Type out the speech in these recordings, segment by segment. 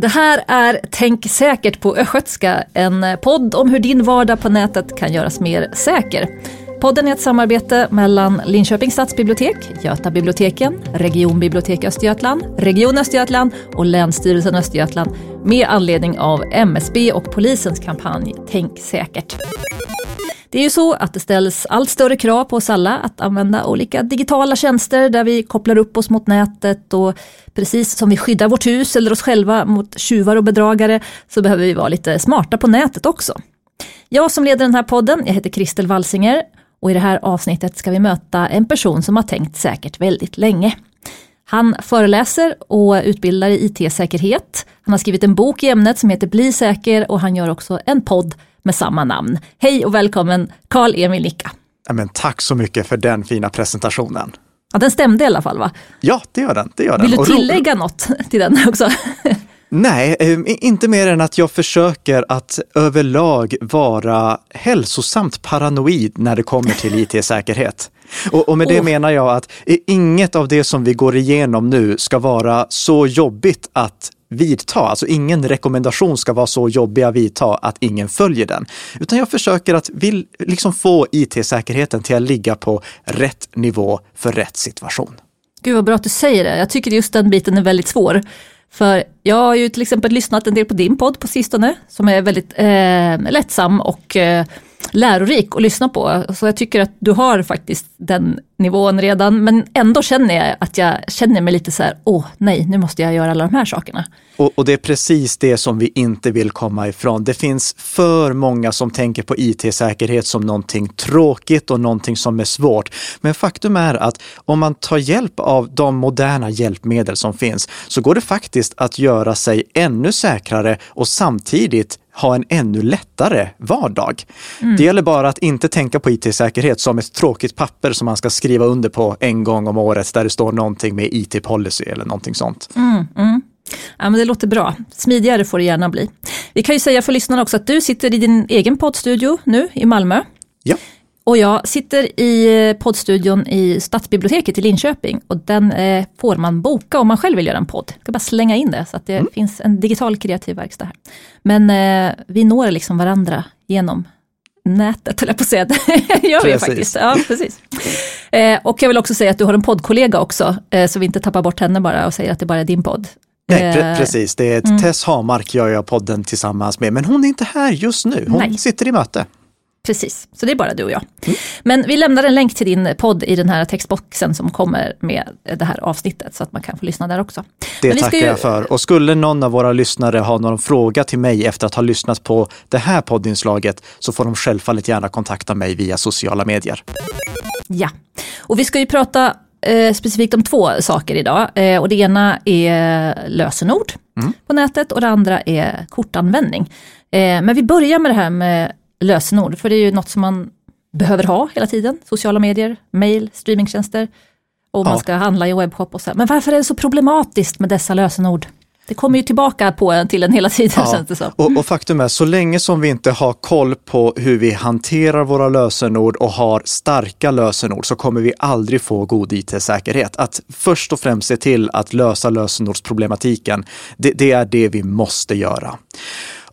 Det här är Tänk säkert på östgötska, en podd om hur din vardag på nätet kan göras mer säker. Podden är ett samarbete mellan Linköpings stadsbibliotek, Götabiblioteken, Regionbibliotek Östergötland, Region Östergötland och Länsstyrelsen Östergötland med anledning av MSB och polisens kampanj Tänk säkert. Det är ju så att det ställs allt större krav på oss alla att använda olika digitala tjänster där vi kopplar upp oss mot nätet och precis som vi skyddar vårt hus eller oss själva mot tjuvar och bedragare så behöver vi vara lite smarta på nätet också. Jag som leder den här podden, jag heter Kristel Walsinger och i det här avsnittet ska vi möta en person som har tänkt säkert väldigt länge. Han föreläser och utbildar i IT-säkerhet. Han har skrivit en bok i ämnet som heter Bli säker och han gör också en podd med samma namn. Hej och välkommen Karl-Emil Nicka. Ja, men tack så mycket för den fina presentationen. Ja, den stämde i alla fall va? Ja, det gör den. Det gör Vill den. du tillägga något till den också? Nej, eh, inte mer än att jag försöker att överlag vara hälsosamt paranoid när det kommer till IT-säkerhet. Och, och, med det oh. menar jag att inget av det som vi går igenom nu ska vara så jobbigt att vidta. Alltså ingen rekommendation ska vara så jobbig att vidta att ingen följer den. Utan jag försöker att vill, liksom få IT-säkerheten till att ligga på rätt nivå för rätt situation. Gud vad bra att du säger det. Jag tycker just den biten är väldigt svår. För jag har ju till exempel lyssnat en del på din podd på sistone som är väldigt eh, lättsam och eh, lärorik att lyssna på. Så jag tycker att du har faktiskt den nivån redan, men ändå känner jag att jag känner mig lite så här, åh nej, nu måste jag göra alla de här sakerna. Och, och, det är precis det som vi inte vill komma ifrån. Det finns för många som tänker på IT-säkerhet som någonting tråkigt och någonting som är svårt. Men faktum är att om man tar hjälp av de moderna hjälpmedel som finns så går det faktiskt att göra sig ännu säkrare och samtidigt ha en ännu lättare vardag. Mm. Det gäller bara att inte tänka på IT-säkerhet som ett tråkigt papper som man ska skriva under på en gång om året där det står någonting med IT-policy eller någonting sånt. Mm, mm. Ja, men det låter bra. Smidigare får det gärna bli. Vi kan ju säga för lyssnarna också att du sitter i din egen poddstudio nu i Malmö. Ja. Och jag sitter i poddstudion i Stadsbiblioteket i Linköping och den eh, får man boka om man själv vill göra en podd. Jag ska bara slänga in det så att det mm. finns en digital kreativ verkstad här. Men eh, vi når liksom varandra genom nätet, eller på att säga. Det gör vi faktiskt. Ja, precis. Eh, och jag vill också säga att du har en poddkollega också, eh, så vi inte tappar bort henne bara och säger att det bara är din podd. Nej, pre eh, precis. Det är mm. Tess Hamark gör jag podden tillsammans med, men hon är inte här just nu. Hon Nej. sitter i möte. Precis, så det är bara du och jag. Mm. Men vi lämnar en länk till din podd i den här textboxen som kommer med det här avsnittet så att man kan få lyssna där också. Det tackar ju... jag för. Och skulle någon av våra lyssnare ha någon fråga till mig efter att ha lyssnat på det här poddinslaget så får de självfallet gärna kontakta mig via sociala medier. Ja, och vi ska ju prata eh, specifikt om två saker idag. Eh, och det ena är lösenord mm. på nätet och det andra är kortanvändning. Eh, men vi börjar med det här med lösenord, för det är ju något som man behöver ha hela tiden. Sociala medier, mail, streamingtjänster och man ska handla i webbshop och så. Men varför är det så problematiskt med dessa lösenord? Det kommer ju tillbaka på en till en hela tiden ja, känns det som. Och, och, faktum är, så länge som vi inte har koll på hur vi hanterar våra lösenord och har starka lösenord så kommer vi aldrig få god IT-säkerhet. Att först och främst se till att lösa lösenordsproblematiken, det, det är det vi måste göra.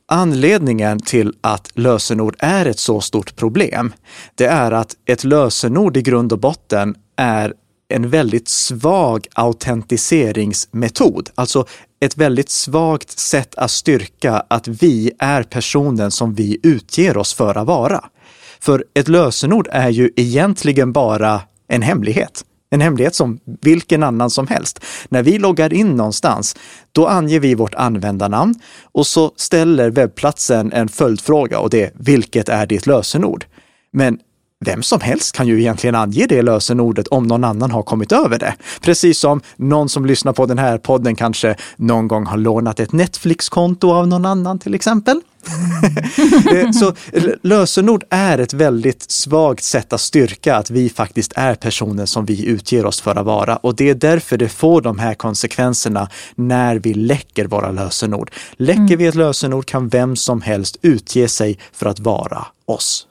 Anledningen till att lösenord är ett så stort problem, det är att ett lösenord i grund och botten är en väldigt svag autentiseringsmetod. Alltså ett väldigt svagt sätt att styrka att vi är personen som vi utger oss för att vara. För ett lösenord är ju egentligen bara en hemlighet. En hemlighet som vilken annan som helst. När vi loggar in någonstans, då anger vi vårt användarnamn och så ställer webbplatsen en följdfråga och det är vilket är ditt lösenord? Men vem som helst kan ju egentligen ange det lösenordet om någon annan har kommit över det. Precis som någon som lyssnar på den här podden kanske någon gång har lånat ett Netflix-konto av någon annan till exempel. Eh, så lösenord är ett väldigt svagt sätt att styrka att vi faktiskt är personer som vi utger oss för att vara. Och det är därför det får de här konsekvenserna när vi läcker våra lösenord. Läcker mm. vi ett lösenord kan vem som helst utge sig för att vara oss.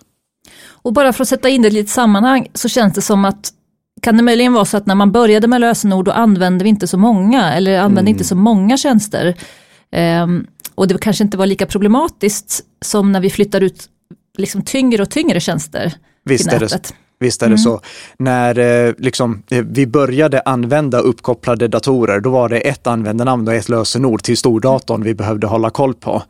Och bara för att sätta in det i ett sammanhang så känns det som att kan det möjligen vara så att när man började med lösenord då använde vi inte så många eller använde mm. inte så många tjänster. Um, och det kanske inte var lika problematiskt som när vi flyttar ut liksom tyngre och tyngre tjänster Visst till nätet. det Visst är det mm. så. När eh, liksom, eh, vi började använda uppkopplade datorer, då var det ett användarnamn och ett lösenord till stordatorn vi behövde hålla koll på.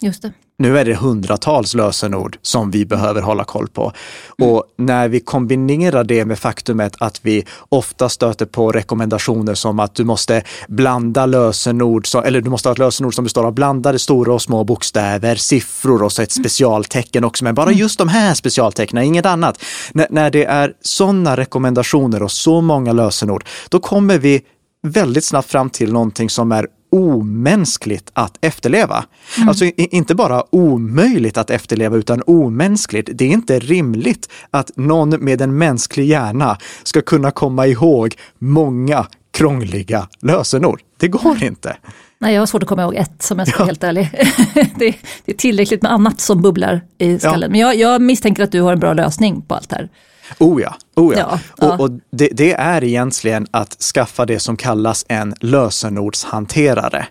Just det. Nu är det hundratals lösenord som vi behöver hålla koll på. Mm. Och när vi kombinerar det med faktumet att vi ofta stöter på rekommendationer som att du måste blanda lösenord, eller du måste ha ett lösenord som består av blandade stora och små bokstäver, siffror och så ett mm. specialtecken också, men bara mm. just de här specialtecknen, inget annat. N när det är sådana rekommendationer och så många lösenord, då kommer vi väldigt snabbt fram till någonting som är omänskligt att efterleva. Mm. Alltså inte bara omöjligt att efterleva utan omänskligt. Det är inte rimligt att någon med en mänsklig hjärna ska kunna komma ihåg många krångliga lösenord. Det går inte. Nej, jag har svårt att komma ihåg ett som jag ska vara helt ärlig. det, det, är tillräckligt med annat som bubblar i skallen. Ja. Men jag, jag misstänker att du har en bra lösning på allt det här. Oh ja, oh ja. ja, Och, och det, det, är egentligen att skaffa det som kallas en lösenordshanterare.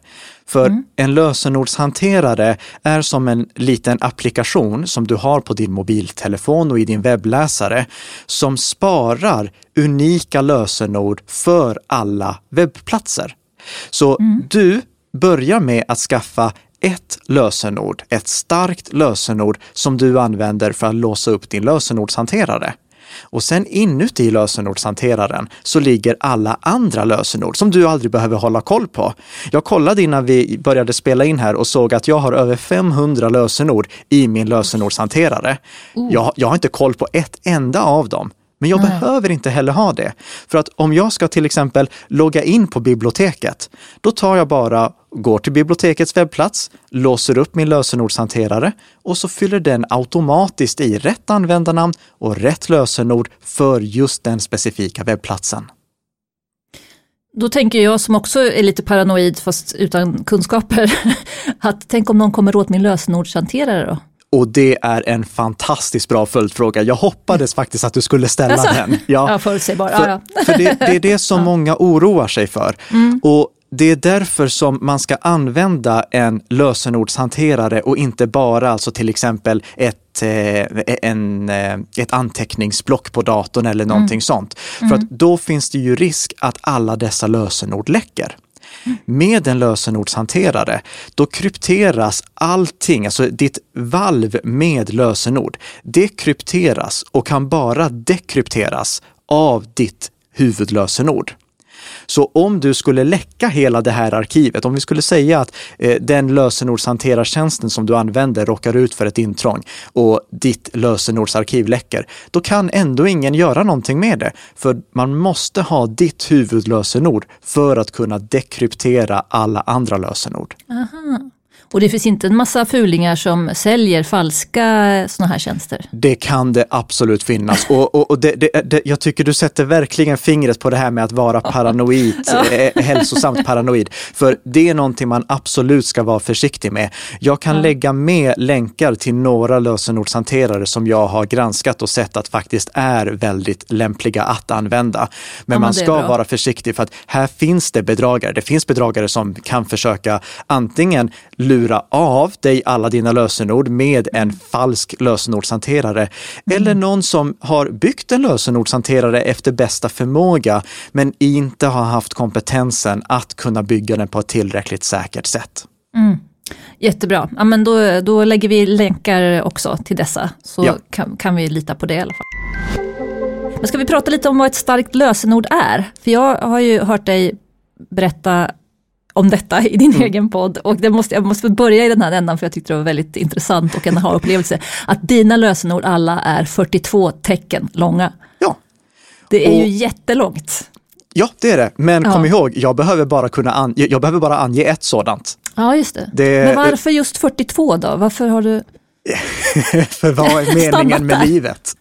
För mm. en lösenordshanterare är som en liten applikation som du har på din mobiltelefon och i din webbläsare som sparar unika lösenord för alla webbplatser. Så mm. du börjar med att skaffa ett lösenord, ett starkt lösenord som du använder för att låsa upp din lösenordshanterare. Och sen inuti lösenordshanteraren så ligger alla andra lösenord som du aldrig behöver hålla koll på. Jag kollade innan vi började spela in här och såg att jag har över 500 lösenord i min lösenordshanterare. Oh. Jag, jag har inte koll på ett enda av dem. Men jag Nej. behöver inte heller ha det. För att om jag ska till exempel logga in på biblioteket, då tar jag bara, går till bibliotekets webbplats, låser upp min lösenordshanterare och så fyller den automatiskt i rätt användarnamn och rätt lösenord för just den specifika webbplatsen. Då tänker jag som också är lite paranoid fast utan kunskaper, att tänk om någon kommer åt min lösenordshanterare då? Och det är en fantastiskt bra följdfråga. Jag hoppades faktiskt att du skulle ställa alltså, den. Ja, ja förutsägbar. För, för det, det, är det som många oroar sig för. Mm. Och det är därför som man ska använda en lösenordshanterare och inte bara alltså till exempel ett, eh, en, eh, ett anteckningsblock på datorn eller någonting mm. sånt. För mm. att då finns det ju risk att alla dessa lösenord läcker. Med en lösenordshanterare, då krypteras allting, alltså ditt valv med lösenord, det krypteras och kan bara dekrypteras av ditt huvudlösenord. Så om du skulle läcka hela det här arkivet, om vi skulle säga att eh, den lösenordshanterartjänsten som du använder råkar ut för ett intrång och ditt lösenordsarkiv läcker, då kan ändå ingen göra någonting med det. För man måste ha ditt huvudlösenord för att kunna dekryptera alla andra lösenord. Aha. Och det finns inte en massa fulingar som säljer falska sådana här tjänster? Det kan det absolut finnas. Och, och, och det, det, det, jag tycker du sätter verkligen fingret på det här med att vara paranoid, ja. eh, hälsosamt paranoid. För det är någonting man absolut ska vara försiktig med. Jag kan ja. lägga med länkar till några lösenordshanterare som jag har granskat och sett att faktiskt är väldigt lämpliga att använda. Men ja, man ska vara försiktig för att här finns det bedragare. Det finns bedragare som kan försöka antingen lura lura av dig alla dina lösenord med en falsk lösenordshanterare. Mm. Eller någon som har byggt en lösenordshanterare efter bästa förmåga men inte har haft kompetensen att kunna bygga den på ett tillräckligt säkert sätt. Mm. Jättebra, ja, men då, då lägger vi länkar också till dessa så ja. kan, kan vi lita på det i alla fall. Men ska vi prata lite om vad ett starkt lösenord är? För jag har ju hört dig berätta om detta i din mm. egen podd. Och det måste, jag måste börja i den här ändan för jag tyckte det var väldigt intressant och en aha-upplevelse. Att dina lösenord alla är 42 tecken långa. Ja. Det är och, ju jättelångt. Ja, det är det. Men ja. kom ihåg, jag behöver bara kunna ange, jag behöver bara ange ett sådant. Ja, just det. det Men varför just 42 då? Varför har du... För vad är meningen med livet?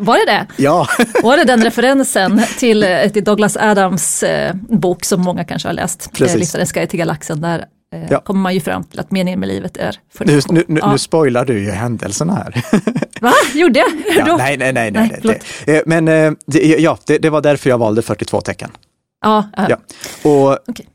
Var det det? Ja. Var det den referensen till, eh, till Douglas Adams eh, bok som många kanske har läst? Eh, Precis. Livsens guide till galaxen. Där eh, ja. kommer man ju fram till att meningen med livet är 42. Nu, nu, ja. nu spoilar du ju händelserna här. Va, gjorde jag? Ja, nej, nej, nej. nej, nej det, men det, ja, det, det, var därför jag valde 42 tecken. Ja, ja. Och, okay.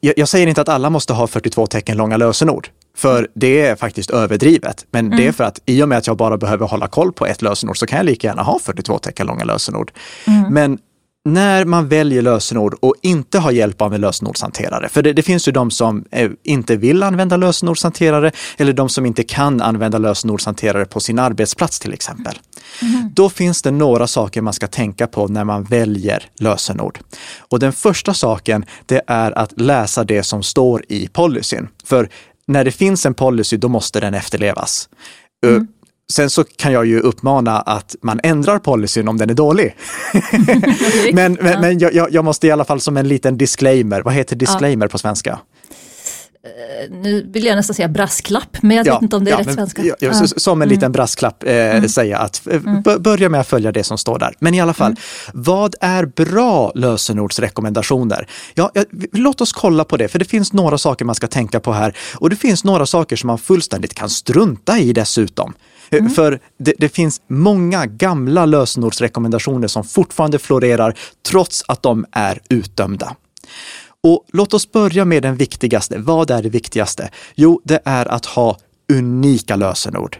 jag, jag säger inte att alla måste ha 42 tecken långa lösenord. För det är faktiskt överdrivet. Men mm. det är mm. för att i och med att jag bara behöver hålla koll på ett lösenord så kan jag lika gärna ha 42 tecken långa lösenord. Mm. Men när man väljer lösenord och inte har hjälp av en lösenordshanterare, för det, det finns ju de som eh, inte vill använda lösenordshanterare eller de som inte kan använda lösenordshanterare på sin arbetsplats till exempel. Mm. Då finns det några saker man ska tänka på när man väljer lösenord. Och den första saken, det är att läsa det som står i policyn. För när det finns en policy, då måste den efterlevas. Mm. Sen så kan jag ju uppmana att man ändrar policyn om den är dålig. men men, men jag, jag, måste i alla fall som en liten disclaimer, vad heter disclaimer ja. på svenska? Uh, nu vill jag nästan säga brasklapp, men jag ja, vet inte om det är ja, rätt men, svenska. Ja, ja. Som en mm. liten brasklapp eh, mm. säga att eh, mm. börja med att följa det som står där. Men i alla fall, mm. vad är bra lösenordsrekommendationer? Ja, låt oss kolla på det, för det finns några saker man ska tänka på här och det finns några saker som man fullständigt kan strunta i dessutom. Mm. För det, det, finns många gamla lösenordsrekommendationer som fortfarande florerar trots att de är utdömda. Och låt oss börja med den viktigaste. Vad är det viktigaste? Jo, det är att ha unika lösenord.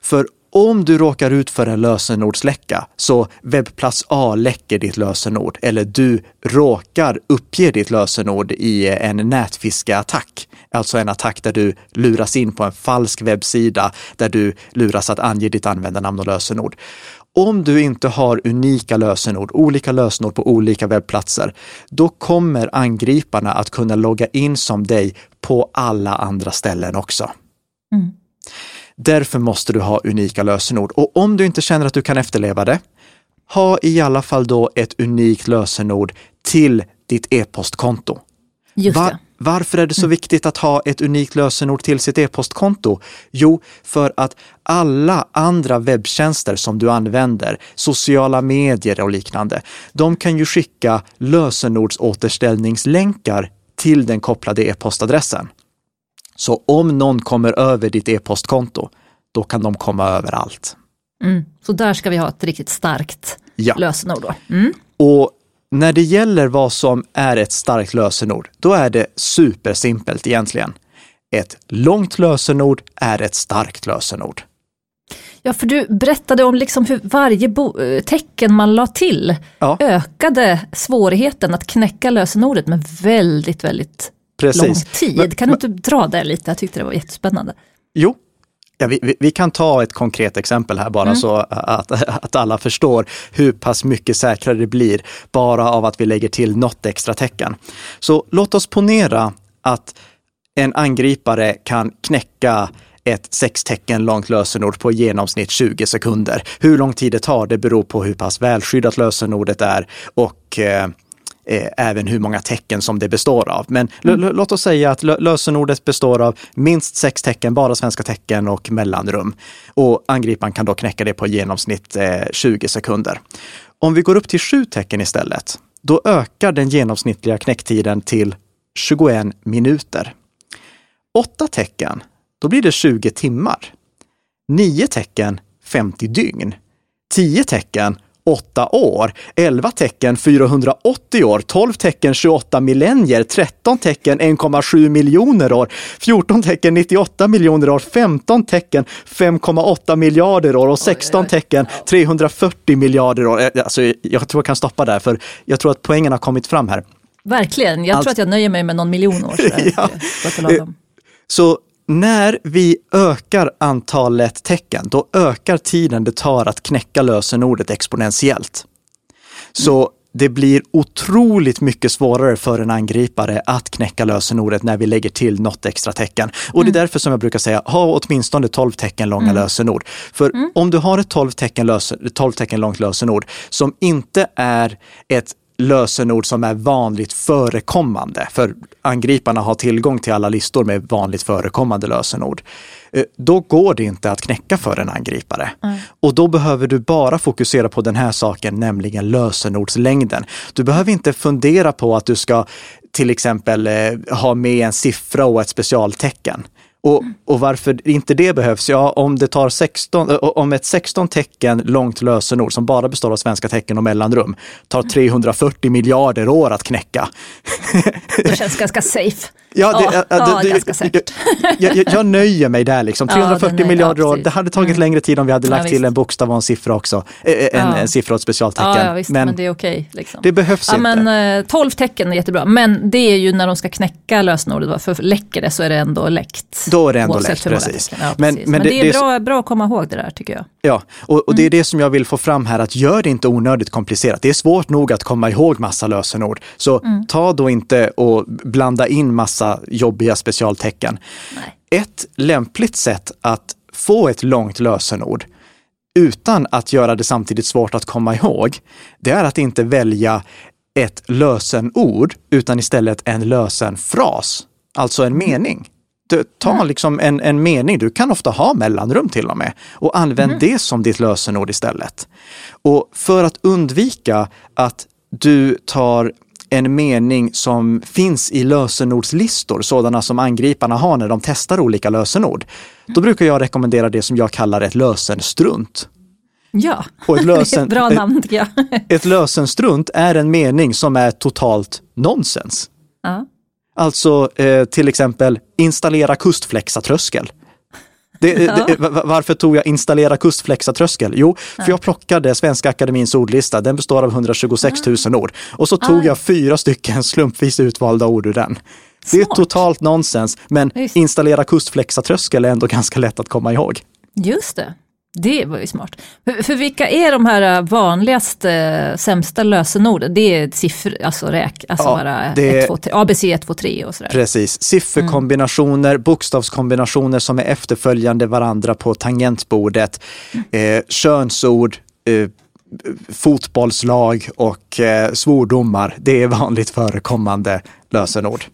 För om du råkar ut för en lösenordsläcka, så webbplats A läcker ditt lösenord eller du råkar uppge ditt lösenord i en nätfiskeattack, alltså en attack där du luras in på en falsk webbsida där du luras att ange ditt användarnamn och lösenord. Om du inte har unika lösenord, olika lösenord på olika webbplatser, då kommer angriparna att kunna logga in som dig på alla andra ställen också. Mm. Därför måste du ha unika lösenord. Och om du inte känner att du kan efterleva det, ha i alla fall då ett unikt lösenord till ditt e-postkonto. Var, varför är det så mm. viktigt att ha ett unikt lösenord till sitt e-postkonto? Jo, för att alla andra webbtjänster som du använder, sociala medier och liknande, de kan ju skicka lösenordsåterställningslänkar till den kopplade e-postadressen. Så om någon kommer över ditt e-postkonto, då kan de komma överallt. Mm. Så där ska vi ha ett riktigt starkt ja. lösenord. Då. Mm. Och när det gäller vad som är ett starkt lösenord, då är det supersimpelt egentligen. Ett långt lösenord är ett starkt lösenord. Ja, för du berättade om liksom hur varje eh, tecken man la till ja. ökade svårigheten att knäcka lösenordet med väldigt, väldigt Precis. lång tid. Men, kan du inte dra det lite? Jag tyckte det var jättespännande. Jo, Ja, vi, vi, kan ta ett konkret exempel här bara mm. så att, att alla förstår hur pass mycket säkrare det blir bara av att vi lägger till något extra tecken. Så låt oss ponera att en angripare kan knäcka ett sex tecken långt lösenord på i genomsnitt 20 sekunder. Hur lång tid det tar, det beror på hur pass välskyddat lösenordet är och eh, eh, även hur många tecken som det består av. Men mm. låt oss säga att lösenordet består av minst sex tecken, bara svenska tecken och mellanrum. Och angriparen kan då knäcka det på genomsnitt eh, 20 sekunder. Om vi går upp till sju tecken istället, då ökar den genomsnittliga knäcktiden till 21 minuter. Åtta tecken, då blir det 20 timmar. Nio tecken, 50 dygn. Tio tecken, 8 år, 11 tecken 480 år, 12 tecken 28 millennier, 13 tecken 1,7 miljoner år, 14 tecken 98 miljoner år, 15 tecken 5,8 miljarder år. och 16 tecken 340 miljarder år. Eh, alltså, jag tror jag kan stoppa där, för jag tror att poängen har kommit fram här. Verkligen, jag Allt... tror att jag nöjer mig med någon miljon år. ja. Så när vi ökar antalet tecken, då ökar tiden det tar att knäcka lösenordet exponentiellt. Så det blir otroligt mycket svårare för en angripare att knäcka lösenordet när vi lägger till något extra tecken. Och det är mm. därför som jag brukar säga, ha åtminstone 12 tecken långa mm. lösenord. För mm. om du har ett 12 tecken, lösen, 12 tecken långt lösenord som inte är ett lösenord som är vanligt förekommande. För angriparna har tillgång till alla listor med vanligt förekommande lösenord. Eh, då går det inte att knäcka för en angripare. Mm. Och då behöver du bara fokusera på den här saken, nämligen lösenordslängden. Du behöver inte fundera på att du ska till exempel eh, ha med en siffra och ett specialtecken. Och, och varför inte det behövs? Ja, om det tar 16, om ett 16 tecken långt lösenord som bara består av svenska tecken och mellanrum tar 340 miljarder år att knäcka. Det känns ganska safe. Ja, det, ja, ja, ja, det, ganska säkert. Jag, jag, jag nöjer mig där liksom. Ja, 340 den är- miljarder ja, år, precis. det hade tagit Mm. längre tid om vi hade lagt till en bokstav och en siffra också. Eh, En, Ja. en siffra och ett specialtecken. Ja, visst, men, men det är okej. liksom. det behövs inte. men eh, 12 tecken är jättebra, men det är ju när de ska knäcka lösenordet, för läcker det så är det ändå läckt. Då är det ändå läckt, precis. Ja, Men- precis. men Men, det- det, är det bra, bra att komma ihåg det där tycker jag. Ja, och, och det Mm. är det som jag vill få fram här, att gör det inte onödigt komplicerat. Det är svårt nog att komma ihåg massa lösenord. Så Mm. ta då inte och blanda in massa jobbiga specialtecken. Nej. Ett lämpligt sätt att få ett långt lösenord utan att göra det samtidigt svårt att komma ihåg, det är att inte välja ett lösenord utan istället en lösenfras, alltså en mening. Ta liksom en, en mening, du kan ofta ha mellanrum till och med, och använd det som ditt lösenord istället. Och för att undvika att du tar en mening som finns i lösenordslistor, sådana som angriparna har när de testar olika lösenord, då brukar jag rekommendera det som jag kallar ett lösenstrunt. Ja, Och ett, det är lösen, ett bra namn tycker jag. ett lösenstrunt är en mening som är totalt nonsens. Ja. Alltså eh, till exempel installera kustflexatröskel. Det, det, va- varför tog jag installera kustflexatröskel? Jo, för jag plockade Svenska Akademins ordlista. Den består av 126 000 ord. Och så tog Ah. jag fyra stycken slumpvis utvalda ord ur den. Det är totalt nonsens, men installera kustflexatröskel är ändå ganska lätt att komma ihåg. Just det, det var ju smart. För, vilka är de här äh, vanligaste äh, sämsta lösenorden? Det är siffror, alltså räk, alltså Ja, bara det- 1, 2, 3, ABC 1, 2, 3 och sådär. Precis. Sifferkombinationer, bokstavskombinationer som är efterföljande varandra på tangentbordet, eh, könsord, eh, fotbollslag och eh, svordomar. Det är vanligt förekommande lösenord.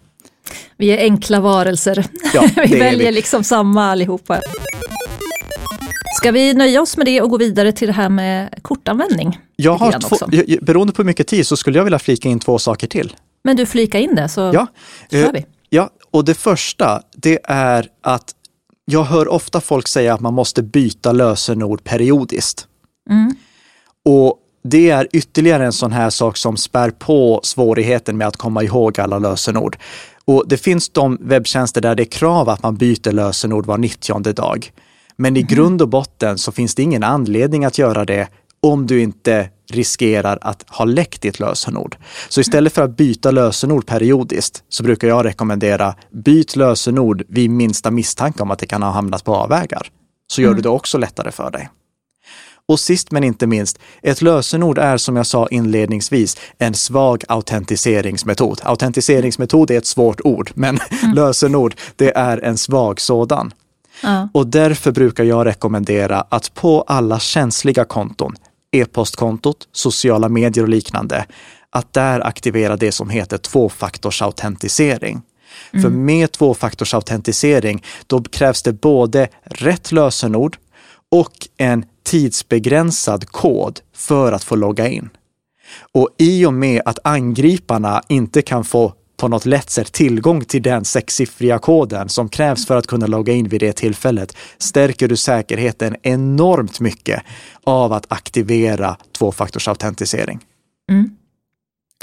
Vi är enkla varelser. Ja, vi väljer vi. liksom samma allihopa. Ska vi nöja oss med det och gå vidare till det här med kortanvändning? Jag har två, jag- beroende på hur mycket tid så skulle jag vilja flika in två saker till. Men du flika in det så Ja, kör eh, vi. ja, och det första det är att jag hör ofta folk säga att man måste byta lösenord periodiskt. Mm. Och det är ytterligare en sån här sak som spär på svårigheten med att komma ihåg alla lösenord. Och det finns de webbtjänster där det är krav att man byter lösenord var 90 dag. Men i grund och botten så finns det ingen anledning att göra det om du inte riskerar att ha läckt ditt lösenord. Så istället för att byta lösenord periodiskt så brukar jag rekommendera byt lösenord vid minsta misstanke om att det kan ha hamnat på avvägar. Så gör du det också lättare för dig. Och sist men inte minst, ett lösenord är som jag sa inledningsvis en svag autentiseringsmetod. Autentiseringsmetod är ett svårt ord, men lösenord, det är en svag sådan. Ja. Och därför brukar jag rekommendera att på alla känsliga konton, e-postkontot, sociala medier och liknande, att där aktivera det som heter tvåfaktorsautentisering. För med tvåfaktorsautentisering, då krävs det både rätt lösenord och en tidsbegränsad kod för att få logga in. Och i och med att angriparna inte kan få på något lätt sätt tillgång till den sexsiffriga koden som krävs för att kunna logga in vid det tillfället, stärker du säkerheten enormt mycket av att aktivera tvåfaktorsautentisering.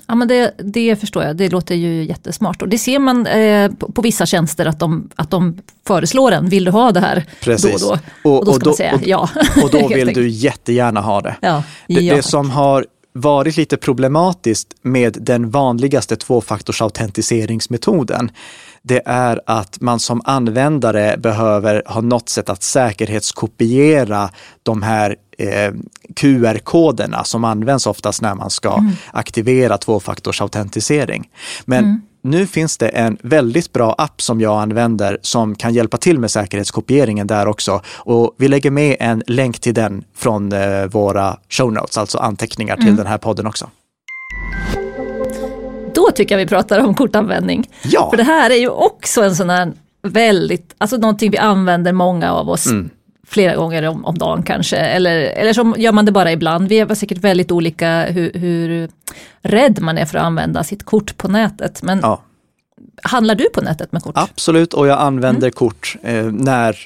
Ja, men det, det förstår jag, det låter ju jättesmart. Och det ser man eh, på, på vissa tjänster att de, att de föreslår en, vill du ha det här Precis. då och då? Och- Och, då och ska då- man säga och- ja. Och då vill du jättegärna ha det. Ja, Det, ja. det som har varit lite problematiskt med den vanligaste tvåfaktorsautentiseringsmetoden, det är att man som användare behöver ha något sätt att säkerhetskopiera de här eh, QR-koderna som används oftast när man ska aktivera tvåfaktorsautentisering. Men nu finns det en väldigt bra app som jag använder som kan hjälpa till med säkerhetskopieringen där också. Och vi lägger med en länk till den från eh, våra show notes, alltså anteckningar till den här podden också. Då tycker jag vi pratar om kortanvändning. Ja, För det här är ju också en sån här väldigt, alltså någonting vi använder många av oss Mm. Flera gånger om, om dagen kanske, eller, eller så gör man det bara ibland. Vi är säkert väldigt olika hur, hur rädd man är för att använda sitt kort på nätet, men ja. Handlar du på nätet med kort? Absolut, och jag använder mm. kort eh, när,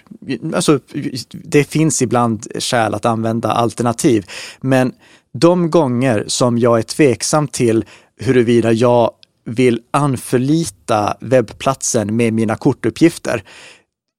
alltså det finns ibland skäl att använda alternativ. Men de gånger som jag är tveksam till huruvida jag vill anförlita webbplatsen med mina kortuppgifter,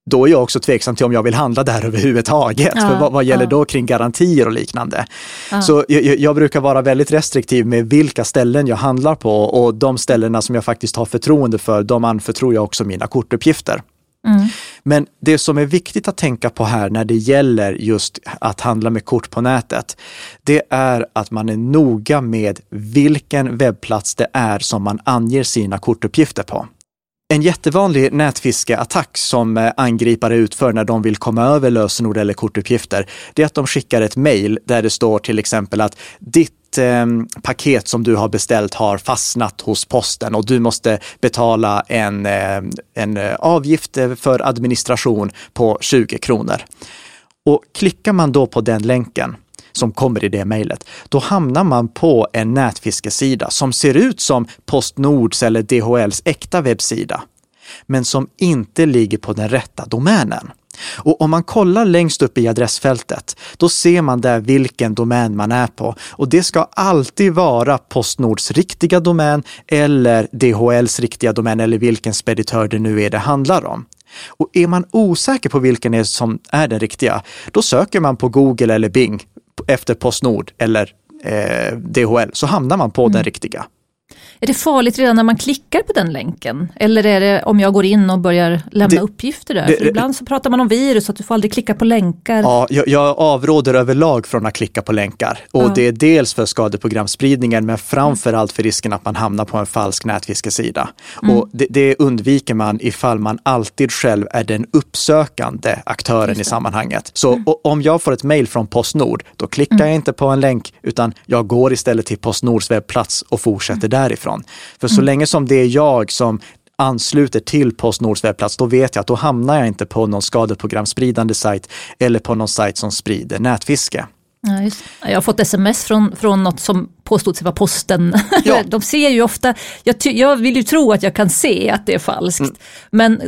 då är jag också tveksam till om jag vill handla där överhuvudtaget. Ja, För vad, vad gäller ja. då kring garantier och liknande? Ja. Så jag, jag, brukar vara väldigt restriktiv med vilka ställen jag handlar på och de ställena som jag faktiskt har förtroende för, de anförtror jag också mina kortuppgifter. Mm. Men det som är viktigt att tänka på här när det gäller just att handla med kort på nätet, det är att man är noga med vilken webbplats det är som man anger sina kortuppgifter på. En jättevanlig nätfiskeattack som eh, angripare utför när de vill komma över lösenord eller kortuppgifter, det är att de skickar ett mejl där det står till exempel att ditt ehm, paket som du har beställt har fastnat hos posten och du måste betala en, eh, en eh, avgift för administration på 20 kronor. Och klickar man då på den länken som kommer i det mejlet, då hamnar man på en nätfiskesida som ser ut som Postnords eller DHLs äkta webbsida, men som inte ligger på den rätta domänen. Och om man kollar längst upp i adressfältet, då ser man där vilken domän man är på. Och det ska alltid vara Postnords riktiga domän eller DHLs riktiga domän eller vilken speditör det nu är det handlar om. Och är man osäker på vilken är som är den riktiga, då söker man på Google eller Bing efter Postnord eller eh, DHL så hamnar man på mm. den riktiga. Är det farligt redan när man klickar på den länken? Eller är det om jag går in och börjar lämna det, uppgifter där? Det, För ibland så pratar man om virus, att du får aldrig klicka på länkar. Ja, jag, jag avråder överlag från att klicka på länkar. Och ja. det är dels för skadeprogramspridningen, men framför allt för risken att man hamnar på en falsk nätfiskesida. Mm. Och det, det, undviker man ifall man alltid själv är den uppsökande aktören i sammanhanget. Så mm. om jag får ett mejl från Postnord, då klickar mm. jag inte på en länk, utan jag går istället till Postnords webbplats och fortsätter mm. Därifrån ifrån. För så mm. länge som det är jag som ansluter till Postnords webbplats, då vet jag att då hamnar jag inte på någon skadeprogramspridande sajt eller på någon sajt som sprider nätfiske. Ja, jag har fått sms från, från något som påstod sig vara posten. Ja. De ser ju ofta, jag, jag, vill ju tro att jag kan se att det är falskt, mm. men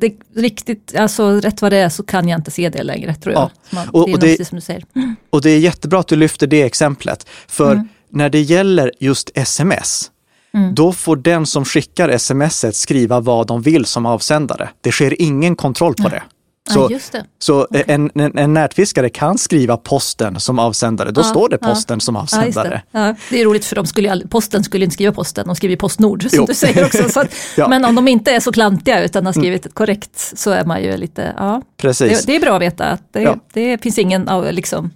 det, riktigt, alltså rätt vad det är så kan jag inte se det längre tror jag. Ja. och, och, det, som du säger. Mm. och det är jättebra att du lyfter det exemplet, för mm. när det gäller just sms, Mm. Då får den som skickar smset skriva vad de vill som avsändare. Det sker ingen kontroll på det. Så, ja, så okay. en, en, en, nätfiskare kan skriva posten som avsändare, då ja, står det posten ja. som avsändare. Det. Det. är roligt för de skulle, posten skulle inte skriva posten, de skriver Postnord som jo. du säger också. Att, men om de inte är så klantiga utan har mm. skrivit mm. korrekt så är man ju lite, ja. Precis. Det, det är bra att veta att det, det finns ingen liksom,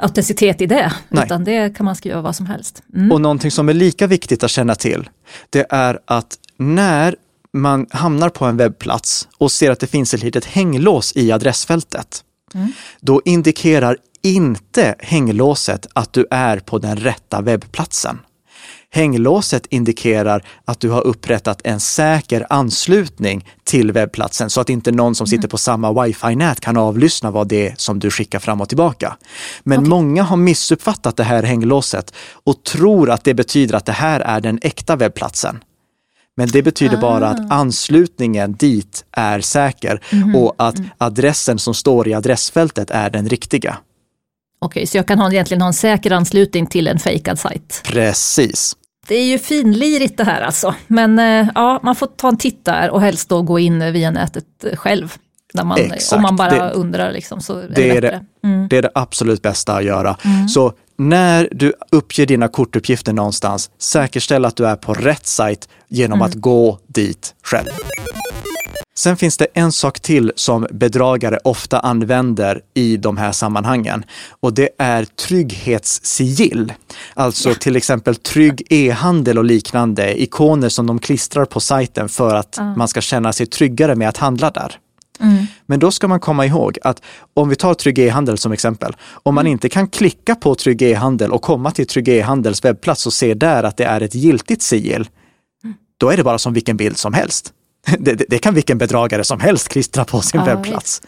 autenticitet i det, Nej. utan det kan man skriva vad som helst. Mm. Och någonting som är lika viktigt att känna till, det är att när man hamnar på en webbplats och ser att det finns ett litet hänglås i adressfältet, mm. då indikerar inte hänglåset att du är på den rätta webbplatsen. Hänglåset indikerar att du har upprättat en säker anslutning till webbplatsen så att inte någon som sitter på samma wifi-nät kan avlyssna vad det är som du skickar fram och tillbaka. Men okay. många har missuppfattat det här hänglåset och tror att det betyder att det här är den äkta webbplatsen. Men det betyder ah. bara att anslutningen dit är säker mm. och att mm. adressen som står i adressfältet är den riktiga. Okej, så jag kan ha, egentligen ha en säker anslutning till en fejkad sajt? Precis. Det är ju finlirigt det här alltså. Men eh, ja, man får ta en titt där och helst då gå in via nätet själv. När man, om man bara det, undrar liksom, så är det, det är det, mm. det är det absolut bästa att göra. Mm. Så när du uppger dina kortuppgifter någonstans, säkerställ att du är på rätt sajt genom mm. att gå dit själv. Sen finns det en sak till som bedragare ofta använder i de här sammanhangen och det är trygghetssigill. Alltså till exempel trygg e-handel och liknande ikoner som de klistrar på sajten för att uh. man ska känna sig tryggare med att handla där. Mm. Men då ska man komma ihåg att om vi tar Trygg e-handel som exempel, om man mm. inte kan klicka på Trygg e-handel och komma till Trygg e-handels webbplats och se där att det är ett giltigt sigill, mm. då är det bara som vilken bild som helst. Det, det, kan vilken bedragare som helst klistra på sin ja, webbplats.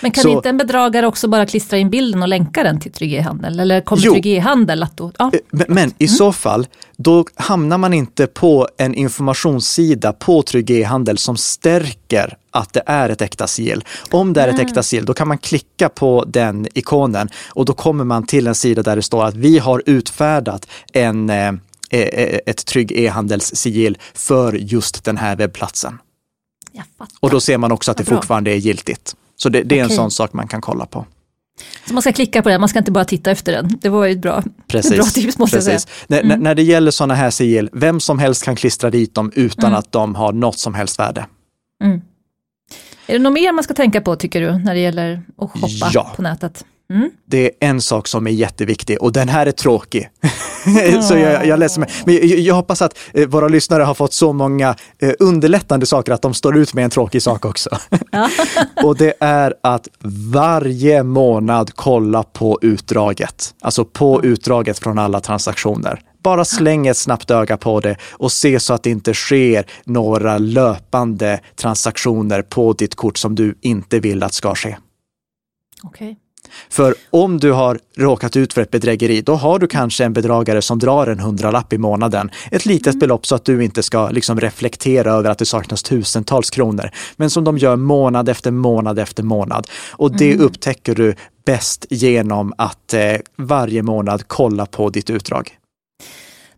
Men kan Så- inte en bedragare också bara klistra in bilden och länka den till Trygg e-handel? Eller kommer Jo. Trygg e-handel att då... Ja. Eh, Men, men i så fall, då hamnar man inte på en informationssida på Trygg e-handel som stärker att det är ett äkta sigill. Om det är ett äkta sigill, då kan man klicka på den ikonen och då kommer man till en sida där det står att vi har utfärdat en, eh, eh, ett Trygg e-handelssigill för just den här webbplatsen. Jag. Och då ser man också att det fortfarande är giltigt. Så det, det är en sån sak man kan kolla på. Så man ska klicka på den, man ska inte bara titta efter den. Det var ju ett bra, Precis. bra tips måste jag Precis. säga. Mm. När, när- det gäller sådana här sigill, vem som helst kan klistra dit dem utan Mm. att de har något som helst värde. Är det något mer man ska tänka på tycker du, när det gäller att shoppa Ja. på nätet? Mm. Det är en sak som är jätteviktig och den här är tråkig. så jag, jag läser med. Men jag, jag hoppas att eh, våra lyssnare har fått så många eh, underlättande saker att de står ut med en tråkig sak också. och det är att varje månad kolla på utdraget. Alltså på utdraget från alla transaktioner. Bara släng ett snabbt öga på det och se så att det inte sker några löpande transaktioner på ditt kort som du inte vill att ska ske. Okej. För om du har råkat ut för ett bedrägeri, då har du kanske en bedragare som drar en hundralapp i månaden. Ett litet belopp så att du inte ska liksom reflektera över att det saknas tusentals kronor. Men som de gör månad efter månad efter månad. Och det upptäcker du bäst genom att eh, varje månad kolla på ditt utdrag.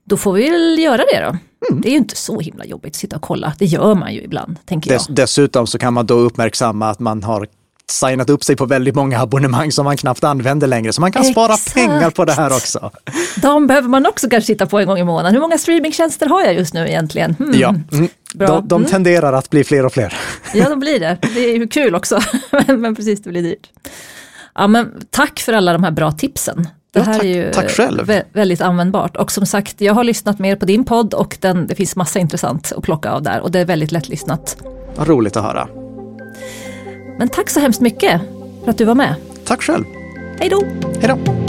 Då får vi väl göra det då. Mm. Det är ju inte så himla jobbigt att sitta och kolla. Det gör man ju ibland, tänker jag. Dess, dessutom så kan man då uppmärksamma att man har signat upp sig på väldigt många abonnemang som man knappt använder längre. Så man kan spara Exakt. pengar på det här också. De behöver man också kanske titta på en gång i månaden. Hur många streamingtjänster har jag just nu egentligen? Hmm. Ja, mm. Bra. de, de Mm. tenderar att bli fler och fler. Ja, de blir det. Det är ju kul också. men, men precis, det blir dyrt. Ja, men tack för alla de här bra tipsen. Det Ja, här tack- är ju tack själv. vä- väldigt användbart. Och som sagt, jag har lyssnat mer på din podd och den, det finns massa intressant att plocka av där. Och det är väldigt lättlyssnat. Vad roligt att höra. Men tack så hemskt mycket för att du var med. Tack själv. Hej då! Hej då!